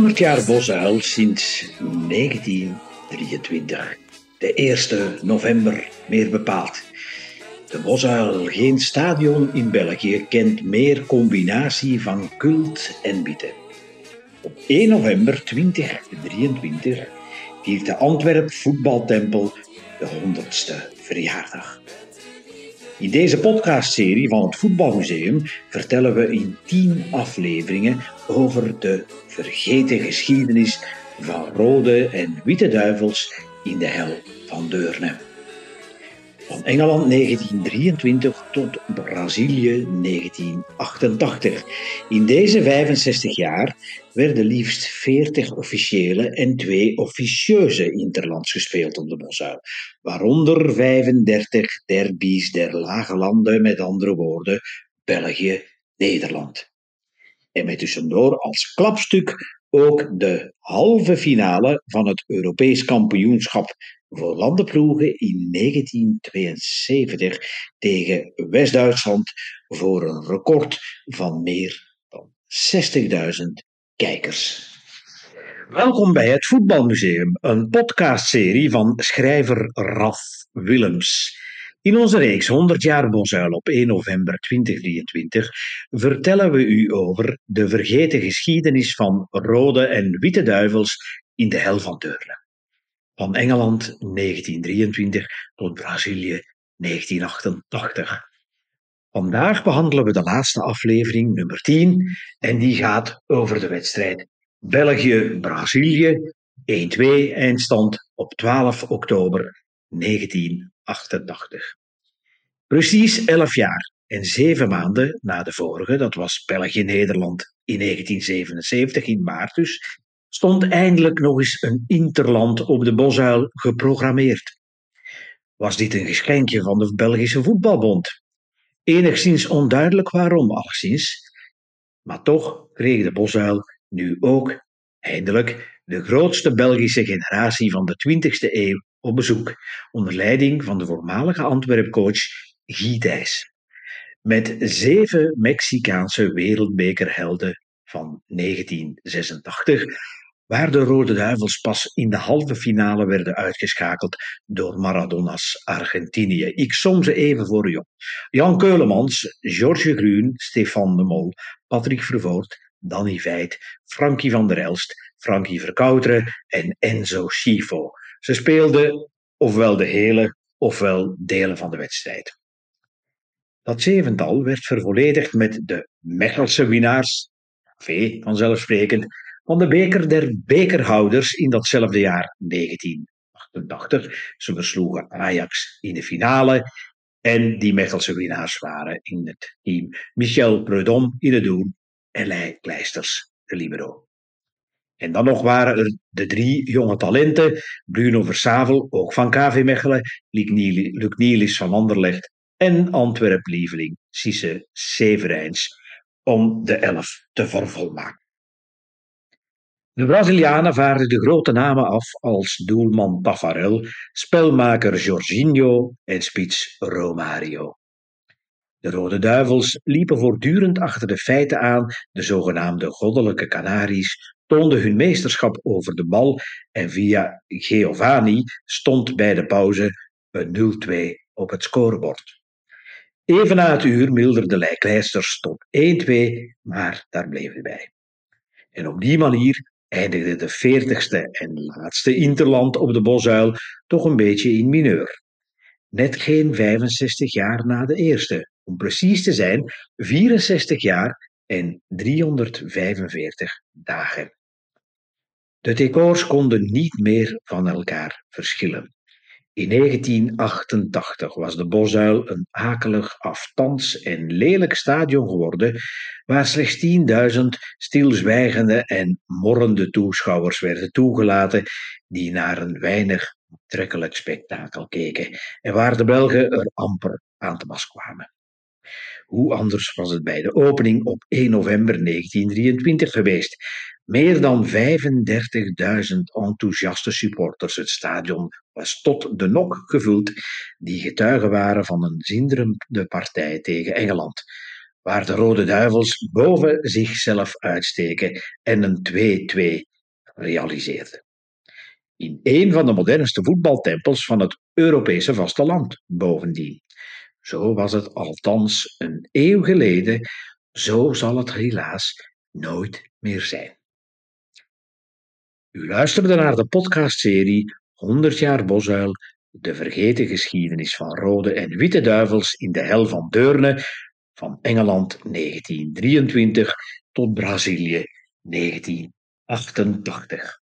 100 jaar Bosuil sinds 1923. De 1 november, meer bepaald. De Bosuil, geen stadion in België, kent meer combinatie van cult en bieten. Op 1 november 2023 viert de Antwerp voetbaltempel de 100ste verjaardag. In deze podcastserie van het Voetbalmuseum vertellen we in 10 afleveringen over de vergeten geschiedenis van rode en witte duivels in de hel van Deurne. Van Engeland 1923 tot Brazilië 1988. In deze 65 jaar werden liefst 40 officiële en twee officieuze interlands gespeeld op de Bosuil, waaronder 35 derbies der lage landen, met andere woorden België, Nederland. En met tussendoor als klapstuk ook de halve finale van het Europees kampioenschap voor landenploegen in 1972 tegen West-Duitsland voor een record van meer dan 60.000 kijkers. Welkom bij het Voetbalmuseum, een podcastserie van schrijver Raf Willems. In onze reeks 100 jaar Bosuil op 1 november 2023 vertellen we u over de vergeten geschiedenis van rode en witte duivels in de hel van Deurne. Van Engeland 1923 tot Brazilië 1988. Vandaag behandelen we de laatste aflevering, nummer 10, en die gaat over de wedstrijd België-Brazilië 1-2 eindstand op 12 oktober 1988. Precies 11 jaar en 7 maanden na de vorige, dat was België-Nederland in 1977 in maart dus, stond eindelijk nog eens een interland op de Bosuil geprogrammeerd. Was dit een geschenkje van de Belgische Voetbalbond? Enigszins onduidelijk waarom, alleszins. Maar toch kreeg de Bosuil nu ook, eindelijk, de grootste Belgische generatie van de 20e eeuw op bezoek, onder leiding van de voormalige Antwerpcoach Guy. Met zeven Mexicaanse wereldbekerhelden van 1986 waar de Rode Duivels pas in de halve finale werden uitgeschakeld door Maradona's Argentinië. Ik som ze even voor u op. Jan Keulemans, George Gruun, Stefan de Mol, Patrick Vervoort, Danny Veit, Frankie van der Elst, Frankie Verkouteren en Enzo Schifo. Ze speelden ofwel de hele ofwel delen van de wedstrijd. Dat zevental werd vervolledigd met de Mechelse winnaars, V vanzelfsprekend, van de beker der bekerhouders in datzelfde jaar 1988. Ze versloegen Ajax in de finale en die Mechelse winnaars waren in het team Michel Preudom in het doel en Lei Kleisters, de libero. En dan nog waren er de drie jonge talenten, Bruno Versavel, ook van KV Mechelen, Luc Nielis van Anderlecht en Antwerp-lieveling Cisse Severijns, om de elf te vervolmaken. De Brazilianen vaarden de grote namen af als doelman Tafarel, spelmaker Jorginho en spits Romario. De Rode Duivels liepen voortdurend achter de feiten aan, de zogenaamde goddelijke Canaries toonden hun meesterschap over de bal en via Giovanni stond bij de pauze een 0-2 op het scorebord. Even na het uur milderde Lijkleisters tot 1-2, maar daar bleef het bij. En op die manier eindigde de veertigste en laatste interland op de Bosuil toch een beetje in mineur. Net geen 65 jaar na de eerste, om precies te zijn 64 jaar en 345 dagen. De decors konden niet meer van elkaar verschillen. In 1988 was de Bosuil een akelig, aftans en lelijk stadion geworden, waar slechts 10.000 stilzwijgende en morrende toeschouwers werden toegelaten, die naar een weinig aantrekkelijk spektakel keken en waar de Belgen er amper aan te pas kwamen. Hoe anders was het bij de opening op 1 november 1923 geweest? Meer dan 35.000 enthousiaste supporters. Het stadion was tot de nok gevuld, die getuigen waren van een zinderende partij tegen Engeland, waar de Rode Duivels boven zichzelf uitsteken en een 2-2 realiseerde. In een van de modernste voetbaltempels van het Europese vasteland, bovendien. Zo was het althans een eeuw geleden, zo zal het helaas nooit meer zijn. U luisterde naar de podcastserie 100 jaar Bosuil, de vergeten geschiedenis van rode en witte duivels in de hel van Deurne, van Engeland 1923 tot Brazilië 1988.